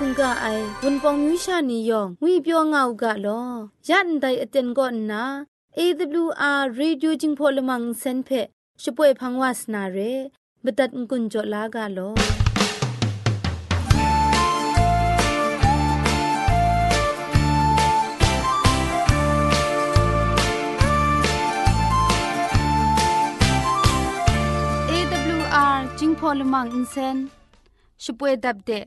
คุงกะไอวุนปองมิวชานียองงุยเปียวงาวกะลอยันไดอเต็นก็นา AWR Radio จิงพอลมังเซนเพช่วยพังวาสนาเรบดัดงุนจลากาลอ AWR จิงพอลมังอินเซนช่วยดับเดะ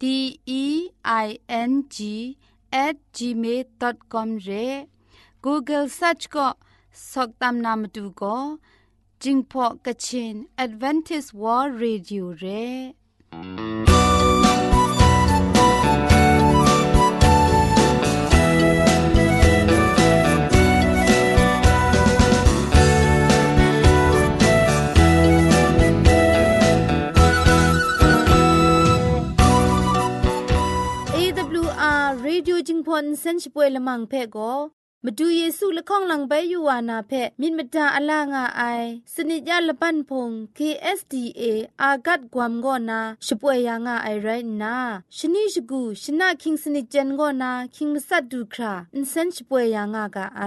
D E I N G at gmail.com re Google search ก็สอกตามนามดูก็จิงพอกะชิน Advantage World Radio เร AWR Radio จิงพอนเซนช่วยละมังเพ่ก็มาดูเยซูละข้องหลังใบยูวานาเพมินมดาอลางาไอสนิจยาละปันพง KSDA อากัดกวมก็นาช่วยยางาไอไรนาชนิชกูชนะคิงสนิจเจนก็นาคิงมัสัดดูคราอินเซนช่วยยางากาไอ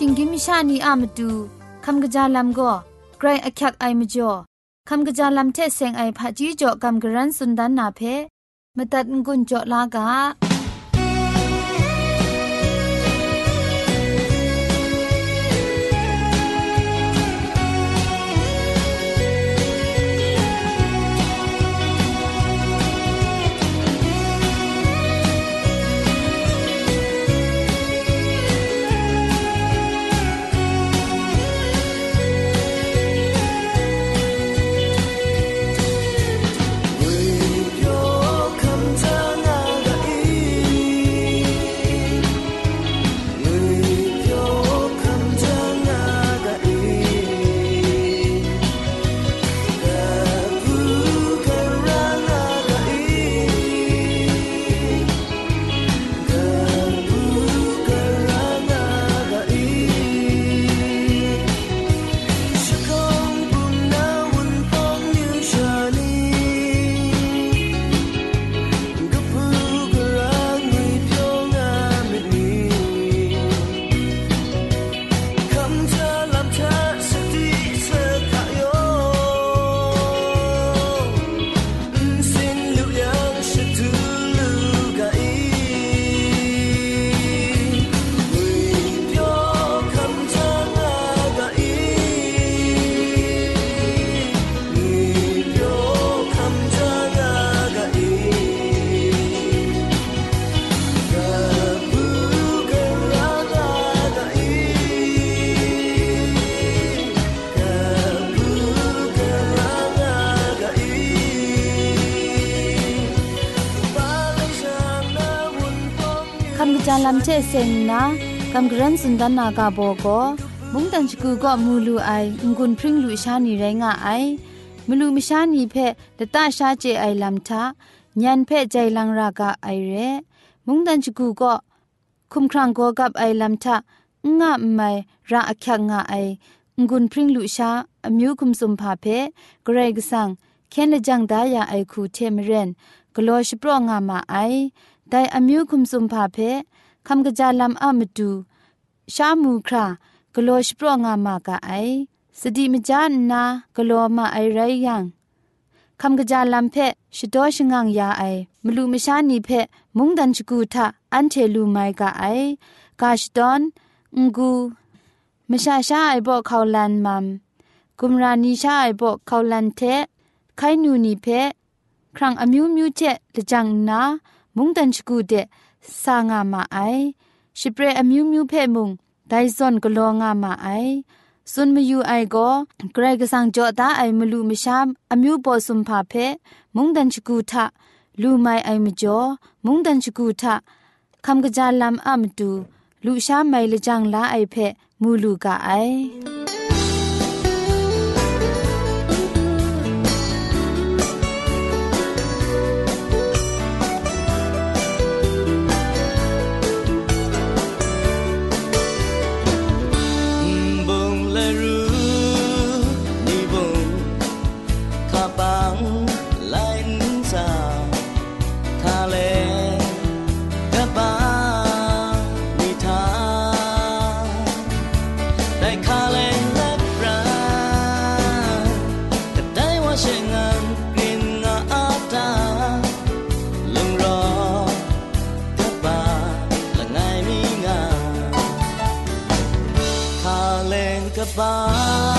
ชิงกิมชานีอามดูคำกระจาลำก็ไกรอักยักไอมจ่อคำกระจาลำเทเซงไอผาจีจ่อคำกระรันสุนดันนาเพมตัดงุนจ่อลากา ชเซงนะคำกระรันสุนดันนากาโบโกมุงตันชกูก็มูลูไองุนพริ้งลุชานีไรงะไอมลูมชานีเพดตาชาเจไอลำทาญันเพใจลังรากาไอเรมุงตันชกูก็คุมครังโกกับไอลำทางะไม่ราอักยักงะไองุนพริ้งลุชาอมิวคุมสุมพาเพเกรกสังเคนละจังดายาไอคูเทมเรนกลอชโปรงามาไอแต่อมิวคุมสุมพาเพ คำกระจาลำอะมดูชามูครากลัวชปรงามากะไอสติมจานนากลัวมาไอไรยังคำกระจาลำเพชดอชงังยาไอมลูมชานีเพมุงดันชกูทะอันเทลูไมกะไอกาชดอนงกูมชาชาไอบอกเขาลันมัมกุมรานีชาไอบอกเขาลันเทไขนูนีเพครั้งอมิวมิวเจละจังนามุงดันชกูเด ဆာငါမအိုင်ရှိပရအမျိုးမျိုးဖဲ့မှုဒိုင်ဇွန်ကလောငါမအိုင်စွန်မယူအိုင်ကိုဂရက်ကဆန်ကြတာအိုင်မလူမရှာအမျိုးပေါ်စွန်ဖာဖဲမုန်တန်ချကူထလူမိုင်အိုင်မကျော်မုန်တန်ချကူထခမ်ကကြလမ်အမတူလူရှာမိုင်လကြံလာအိုင်ဖဲမူလူကအိုင် ค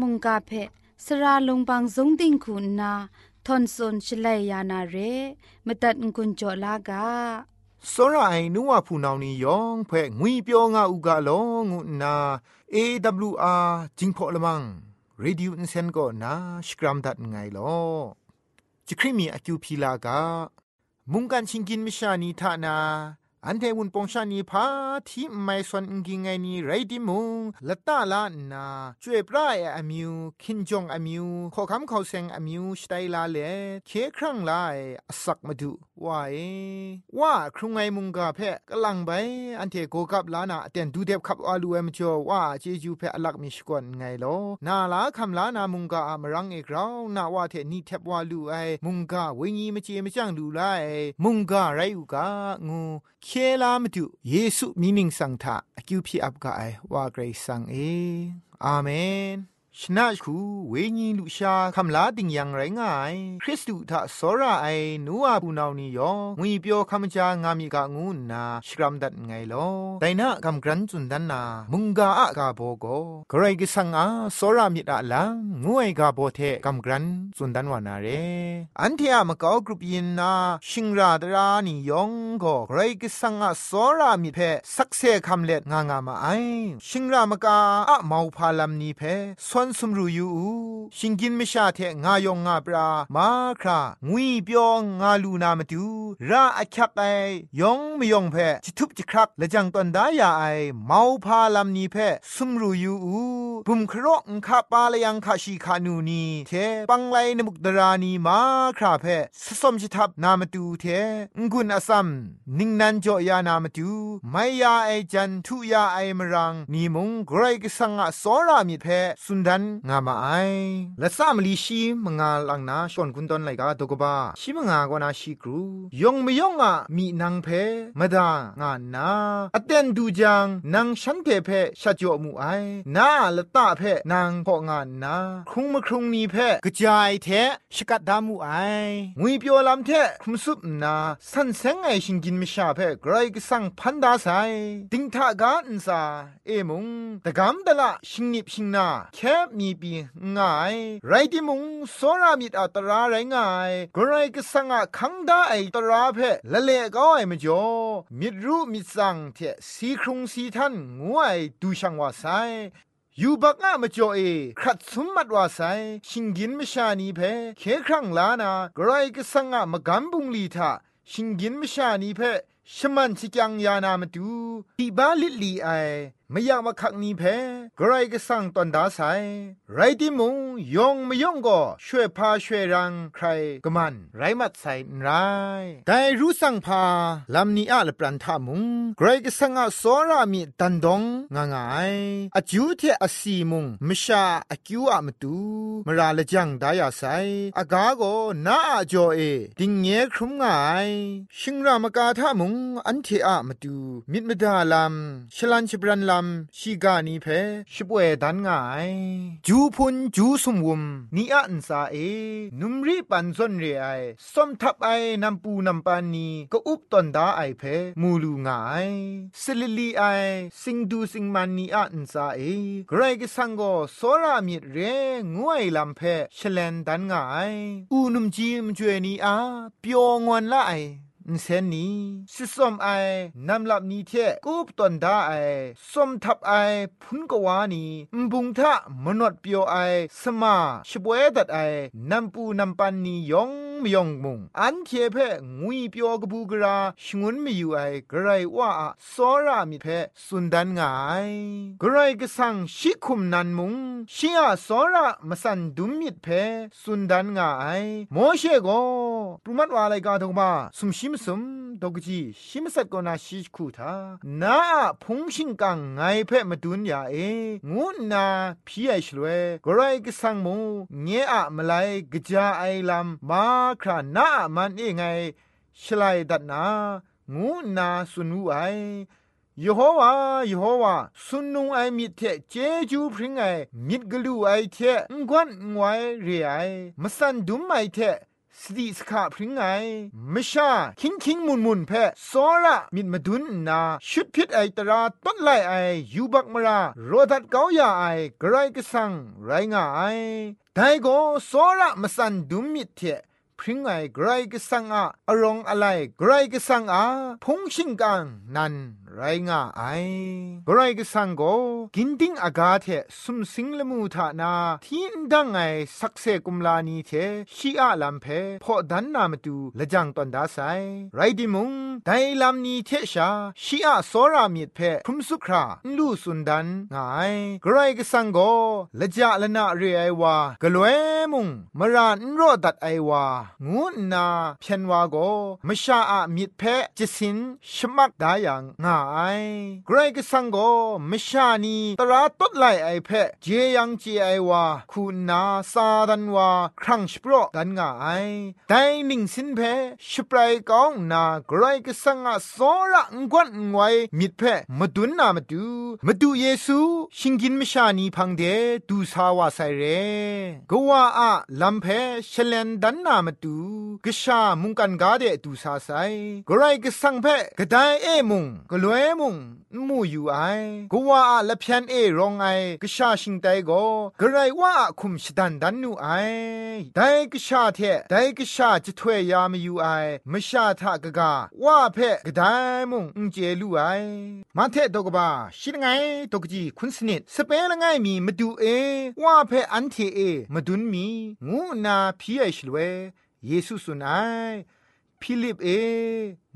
มุงกาเพสระลงบางสงติงคุณนาทอนซนชลัยยานาเรมตัดกุญจลากาစောရအိုင်နူဝဖူနောင်နီယောင်ဖဲငွေပြောငါဥကလောငုနာ AWR จิงพอลมัง Radio Insen ก็นาสกรัมดัดไงลอจิคริมีอคิวพีลากามุงกันชิงกินมิชานีทานา อันเทวุนปงชานีพาที่ไม่สวนกิงไงนี่ไรดิมุงละตาลานาช่วยปลายอามิวคินจงอามิวขอคำเขาเซงอามิวสไตลาเลเคครั้งลายสักมาดูว่าเอว่าครุงไงมุงกาเพะกลังไปอันเทโกกับลานาเต็นดูเด็บขับอาลูเอมจ่อว่าเจจูเพะอลักมิชกวนไงลอนาลาคำลานามุงกาอมรังเอกราวนาว่าเทนี่เทบวาลูไอมุงกาเวงีมเจมจังดูไลมุงกาไรอูกางูเคลามตุเยซูมีนิงสังทาอคิวพีอับกาไอว่าเกรซังเออาเมน ชนะคูเวญีลุชาคำลาติงยังไรง่าย คริสตุทะสระไอนัวปูนานียองงุยเปียวคำจางามีกางูนาชกรัมดัดไงลอแต่นะคำกรันจุนดันนา มุงกาอะกาโบโกกรกิสังอาสระมิดาลังงวยกาโบเทคำกรันจุนดันวานาเร อันเทียมกากรุปยินนา ชิงราดรานียองโก็กรกิสังอาสระมิเพสักเซคำเล็ดงางามาไอ ชิงรามกาอะมาวพาลัมนีเพนสมรูยูชิงกินไม่ชาเทงายองงาปรามาครางุยเปียวงาลูนามาดูราอักไอยองไม่ยองเพจิทุบจิครักและจังตันดายาไอเมาพาลำนี้เพสมรูยูบุมครอกคาปาลยังคาชีคานูนีเทปังไลนมุกดรานีมาคราเพสสมจิทับนามาดูเทงุนอซัมนิงนันจอยานามาดูไม่ยาไอจันทุยาไอมรังนีมุงไกรกสังอสอรามิเพสุนดันงามาไอละสามลีชีมงาลังนาชอนกุนตอนไลกาตกบ้าชิมงากนาชีกรูยองไม่ยองอะมีนางเพมดางานนาอเตนดูจังนางฉันเพเพชะจ่อมูไอนาละตาเพนางพองานนาครุงมครุงนีเพกระจายเทชกัดดามูไองุยเปียวลำเทคุมสุบนาสันเซงไอชิงกินมิชาเพไกรกสังพันดาไซติงทากาอินซาเอมุงตะกำตะละชิงนิบชิงนาแค่มีปีง่าย ไรที่มุงโซรามิดอัตราไรง่ายกรไรก็สังอะคังได้ไอตราเพละเลก็ไอมจ่อมิดรู้มิดสังเทสีครุงสีทันงวยดูช่างว่าไซอยู่บักงะมจ่อเอครัดสมมัดว่าไซชิงกินมชานีเพเคครั้งลานากรไรก็สังอะมกัมบุงลีทาชิงกินมชานีเพ ชมันชิจังยานามาดูที่บ้าลิลีไอไม่อยากมาขักนี้เพกรก็สั่งตอนดาไซไรที่มุงยองไม่ยองก็ช่วยพาช่วยรังใครก็มัน ไรมัดใส่ไรแต่รู้สั่งพาลำนี้อะละปรันทามุงไกรก็สั่งอะสอรามีตันดงงางายอาจูเทอสีมุงมชาอากิวอะมตูมราละจังดายาไซอากาโกนาอาจอเอดิงเงครุมง่าย ชิงรามกาทามุงอันเทอะมตูมิดมดาลำชลันชบรันลำชีกานีเพชิบเวดันง่าย จูพุนจูสมวุมนีอันซาเอ นุมรีปันซนเรไอสมทับไอนำปูนำปานีก็อุบตอนดาไอเพมูลูง่ายสลิลีไอสิงดูสิงมันนีอันซาเอไกรกสังโกโซรามิดเรงวยลำเพชเลนดันง่าย อูนุมจีมจวยนีอาเปียวงวนละไอ เซนนี้สิสมไอนำลับนี้เทกูปตนดาไอสมทับไอพุนกวานีมบุงทะมนดเปียวไอสมาชบวยดัดไอนำปูนำปันนียองมยองมุงอันเทเพงุยเปียวกบูกราชงุนมีอยู่ไอกระไรว่าสอรามิเพสุนดันงายกระไรก็สังชิคุมนันมุงชิอาสอระมสันดุมมิดเพสุนดันงายโมเชโกปรุมัดวาไลกาทงบาสุมชิมสุมดกจีชิมสัตกนาชิคูทานาพงชิงกังไงเพมาดุนยาเองูนาพี่ไอชลเวกไรกสังมูเงอะมไลกจาไอลัมาครานามันเอไงชลายดัดนางูนาสุนูไอยโฮวาเยโฮวาสุนนุงไอมิเทเจจูพริงไอมิดกลูไอเทงกวนงวยเรไอมสันดุมไอเท สติสขาพริ้งไงมชาคิงคิงมุนมุนเพสอระมิดมาดุนนา ชุดพิษไอตราต้นไลไอยูบักมราโรดัดเกาอย่าไอกระไรกระสังไรงาไอไดโกสอระมสันดุมมิดเทพริ้งไงไกรก็สังอะอรองอะไรไกรก็สังอาพงชิงกังนัน ไรงาไอไกรก็สังโกกินดิ้งอากาเทสุมสิงละมูทานาที่ดังไงสักเซกุมลานีเทชีอาลัมเพพอดันนามตูละจังตันดาไซไรดิมุงไดลัมนีเทชาชีอาโซรามิดเพคุมสุคราลูสุนดันงายไกรก็สังโกละจาละนาเรไอวากลวยมุงมรานโรดัดไอวางูนาเพียนวาโกมชาอะมิดเพจิสินชมักดายังงายไกรกสังโกมชานีตราตดไลไอเพเจยังเจไอวาคุณนาซาดันวาครั้งสปรดันงายไดนิงสินเพชปรายกองนาไกรกสังอะโซระงกวนงไวมิดเพมาดุนนามาดูมาดูเยซูชิงกินมชานีพังเดดูสาวาไซเรกว่าอะลัมเพชเลนดันนามาดูกชามุงกันกาเดดูสาไซกรกสังเพกระไดเอมุงกลวยมุงมูอยู่ไอกว่าละเพียนเอรองไอกชาชิงไดโกกไรว่าคุมชดันดันนูไอไดกชาเทไดกชาจะถวยยามอยู่ไอมชาทะกะกาว่าเพกะไดมุงอุเจลูไอมาเทดกบาชิดไงตกจีคุณสนิดสเปละไงมีมาดูเอว่าเพอันเทเอมาดุนมีงูนาพีไอชลเวเยซูสุนัย พิลิปเอ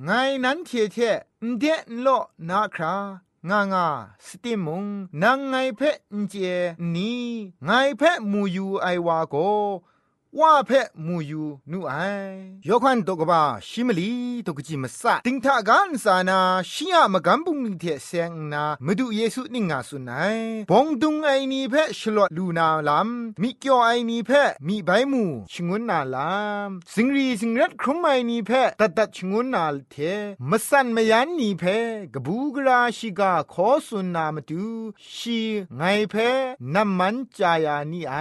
ไงนั้นเทเทเดนโลนาครางางาสติมุงนางไงเพะเจนีไงเพะมูยูไอวาโก ว่าเพมูยูนูไอยกขันตกบ้าชิมลีตกจิมสะติงทากันสานาชิยามกันบุงนิเทเซงนามดุเยซูนิงาสุนัยบงดุงไอนีเพชลวดลูนาลามมิเกียวไอนีเพมีใบมูชงุนนาลามสิงรีสิงรัดครุมไอนีเพตัดตัดชงุนนาเทมสันมยันนีเพกบูกราชิกาขอสุนนามตุชีไงเพนัมมันจายานีไอ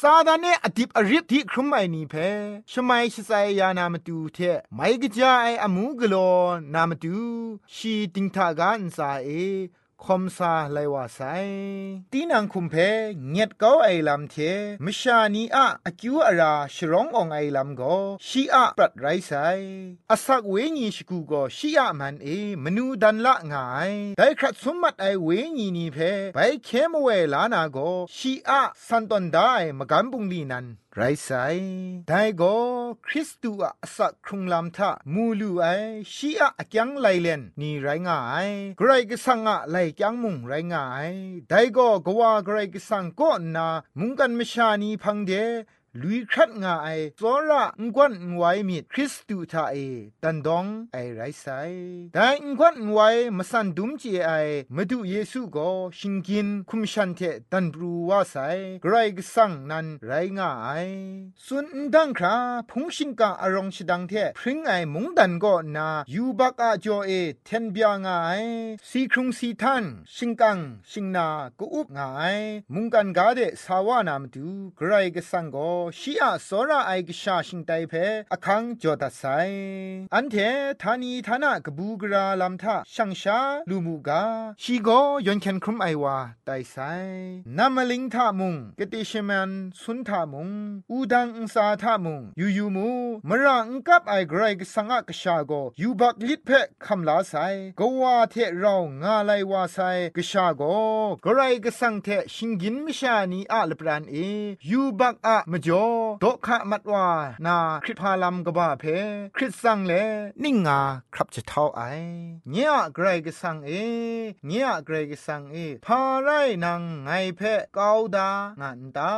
ซาดานเนอดิบอริบที่ครุมไอนีเพชมัยชไซยานามาตูเทไม่กจาไออมูกโลนามาตูชีติงทากันซาเอ คมซาไลวาไซตีนังคุมเพเงียดเก้าไอลำเทมชานีอะอคิวอาราชร้ององไอลำก็ชีอะปรัดไรไซอาศักเวญีชกูก็ชีอะมันเอมนูดันละงายได้ครัดสมมัดไอเวญีนีเพไปเคมเวลานาก็ชีอะสันตอนได้มกันบุงลีนัน ไรไซได้ก็คริสตูอะสักครุงลำทะมูลูไอชีอะอจังไลเลนนี่ไรง่ายไกรก็สังอะไลจังมุงไรง่ายได้ก็กว่าไกรก็สังก็นามุงกันมชานีพังเด ลุยครัดงาไอซอระงกวนไวมิดคริสตูทาเอตันดองไอไรไซแต่งกวนไวมาสันดุมจีไอมาดูเยซูก็ชิงกินคุมชันเทตันบรูว่าไซไกรกสังนันไรงาไอสุนดังคราพงชิงกาอารองชดังเทพริงไอมงดันก็นายูบักอาจอเอเทนเบียงไอสีครุงสีทันชิงกังชิงนากูอุบงไอมุงกันกาเดสาวานามดูไกรกสังก็ชีอะสอระไอกชาชิงไตเพอคังจอดัสไซอันเททานีทานากบูกราลัมทาช่างชาลูมูกาชีโกยอนเคนครุมไอวาไตไซนามลิงทามุงกติชมันสุนทามุงอูดังอุสาทามุงยูยูมูมรังกับไอกรกสังกชาโกยูบักลิดเพคำลาไซกวาเทเรางาไลวาไซกชาโกเกรกสังเทชิงกินมิชานีอะลปรานเอยูบักอะมจอดอกขะมัดว่านาคริพาลัมกบ้าเพคริสสังเลนิ่งงาครับจะเท่าไอเนี่ยไกรกสังเอเนี่ยไกรกสังเอพาไรนางไงเพกาวดางันตา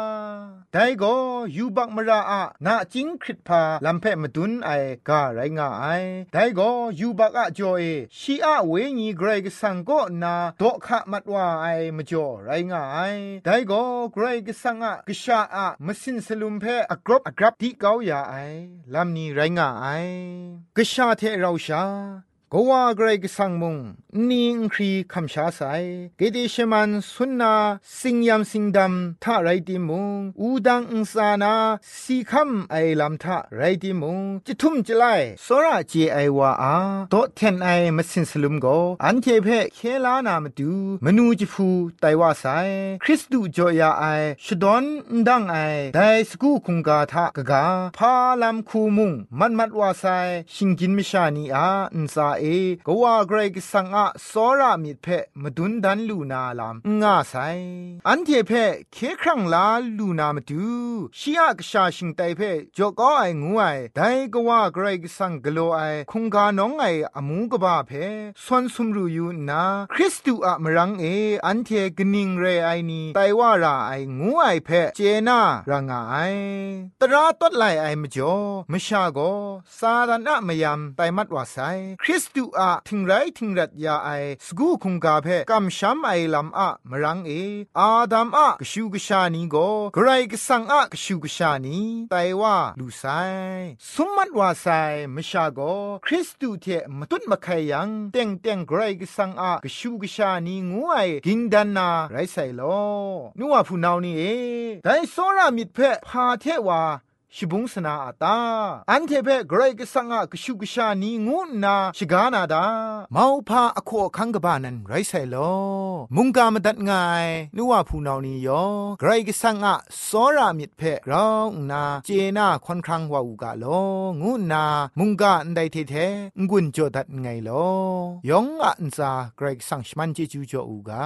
แต่ก็ยูบักมราอะนาจิงคริพาลัมเพมาดุนไอกาไรงาไอแต่ก็ยูบักอะจอเอชีอะเวญีไกรกสังก็นาดอกขะมัดว่าไอมจ่อไรงาไอแต่ก็กรกสังอะกษาอะมสินสลุมเพอกรบอกรับที่เกาอย่าไอลำนี้ไรงาไอกษาเทเราชา ก็ว่าไกรกสังมุงนิงครีคำชาไซเกเดชมันสุนนาสิงยามสิงดำท่าไรติมุงอูดังอุสานาสีคำไอลำท่าไรติมุงจิทุ่มจิไลสระเจไอวาอาโตเทนไอมาสินสลุมโกอันเทเพเคลานามาดูมนูจิฟูไตว่าไซคริสตูจอยาไอชดอนดังไอไดสกูคุงกาทากกาพาลำคูมุงมันมัดว่าไซชิงกินมิชานีอาอินซาเอกว่าเกรกสังอะสอรามิเพมดุนดันลูนาลามงาไซอันเทเพเคครั้งลาลูนามดูชียกชาชิงไตเพจอกอไองูไอไดกว่าเกรกสังกโลไอคุงกาน้องไออมูกบาเพสวนสุมรูยูนาคริสตูอะมรังเออันเทกนิงเรไอนีไตว่าราไองูไอเพเจนารางไอตราตดไลไอมจ่อมชาโกซาดานะมยามไตมัดว่าไซคริสตูอะทิงไรทิงรัดยาไอสกูคุงกาเพกัมชัมไอลัมอะมรังเอ อาดัมอะกชูกชานีโกไกรกสังอะกชูกชานีไตว่าลูไซสมมัดว่าไซมชาโกคริสตูเทมตุนมะไคยังเต็งเต็งไกรกสังอะกชูกชานีงูไอกิงดันนาไรไซโลนัวผู้นาวนี่เอไดโซรามิดเพพาเทวา ชิบุงสนาอาตาอันเทเปเกรกสังะกชุกชานีงูนาชิกานาดาเมาพาอโคคังกบานันไรไซโลมุงกามดัดงายนัวผู้นานี้ยอเกรกสังะสอรามิดเพกราวนาเจนาคอนครังวาอูกาโลงูนามุงกาอันไดเทเทงุนโจดัดไงโลยองอันซาเกรกสังชมันเจจูโจอูกา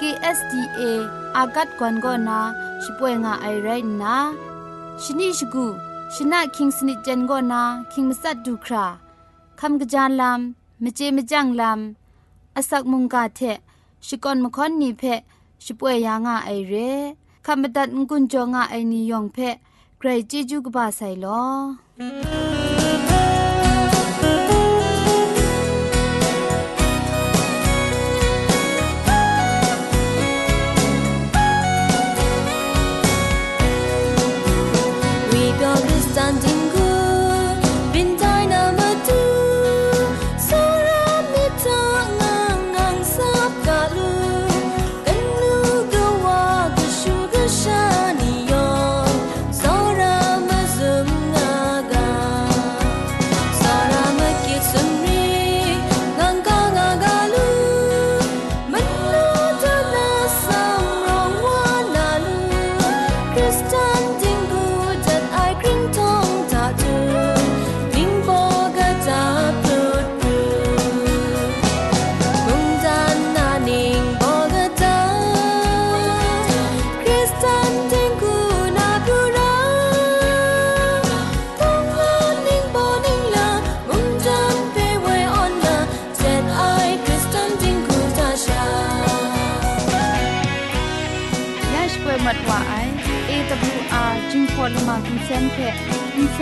KSDA อากัดกวนก็นาช่วยงาไอไรนะชนิชกูชนะคิงสนิจันก็นาคิงมัสัดดูคราคำกระจานลำมเจมจังลำอาศักมุงกาเทชิกอนมคอนนีเพช่วยยางาไอเรคำบัดงกุนจงาไอนิยองเพใครจีจูกบาไซลอ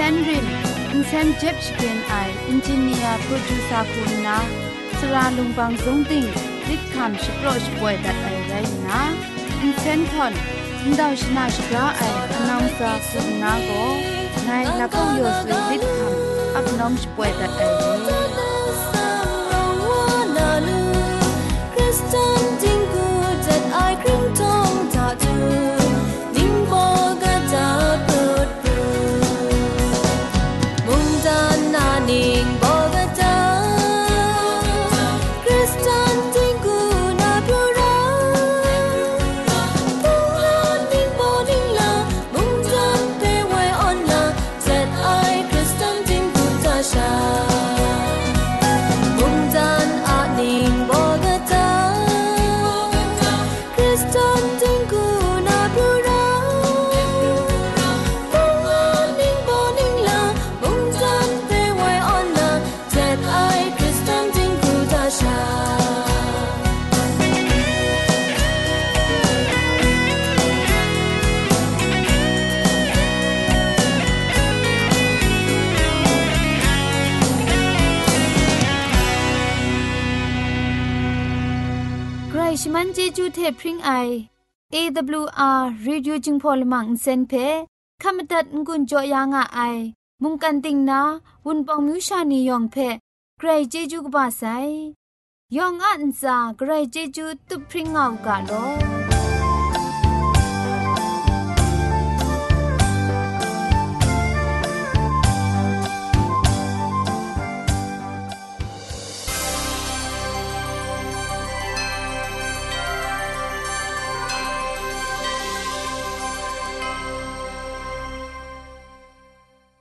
Sanrin Insan Jepchkin I Engineer Producer Kunna Sra Lumpang Zongting Lit Kham Shpro Shpoe that I right na Insan Thon Ndaw Shna Shgra I Announcer Kunna go Nai Lapo Yo Sri Lit Kham Up Nom Shpoe that I Kristen Dingo that I cringe จจูเทพริงไอ AWR Radio จึงพอลมังเซนเพขามตัดงุนจอยางอ้ายมุงกันติงนาวุนปองมิวชานียองเพใครเจจูกบาไซยองอันซาใครเจจูตุพริงเอากาโล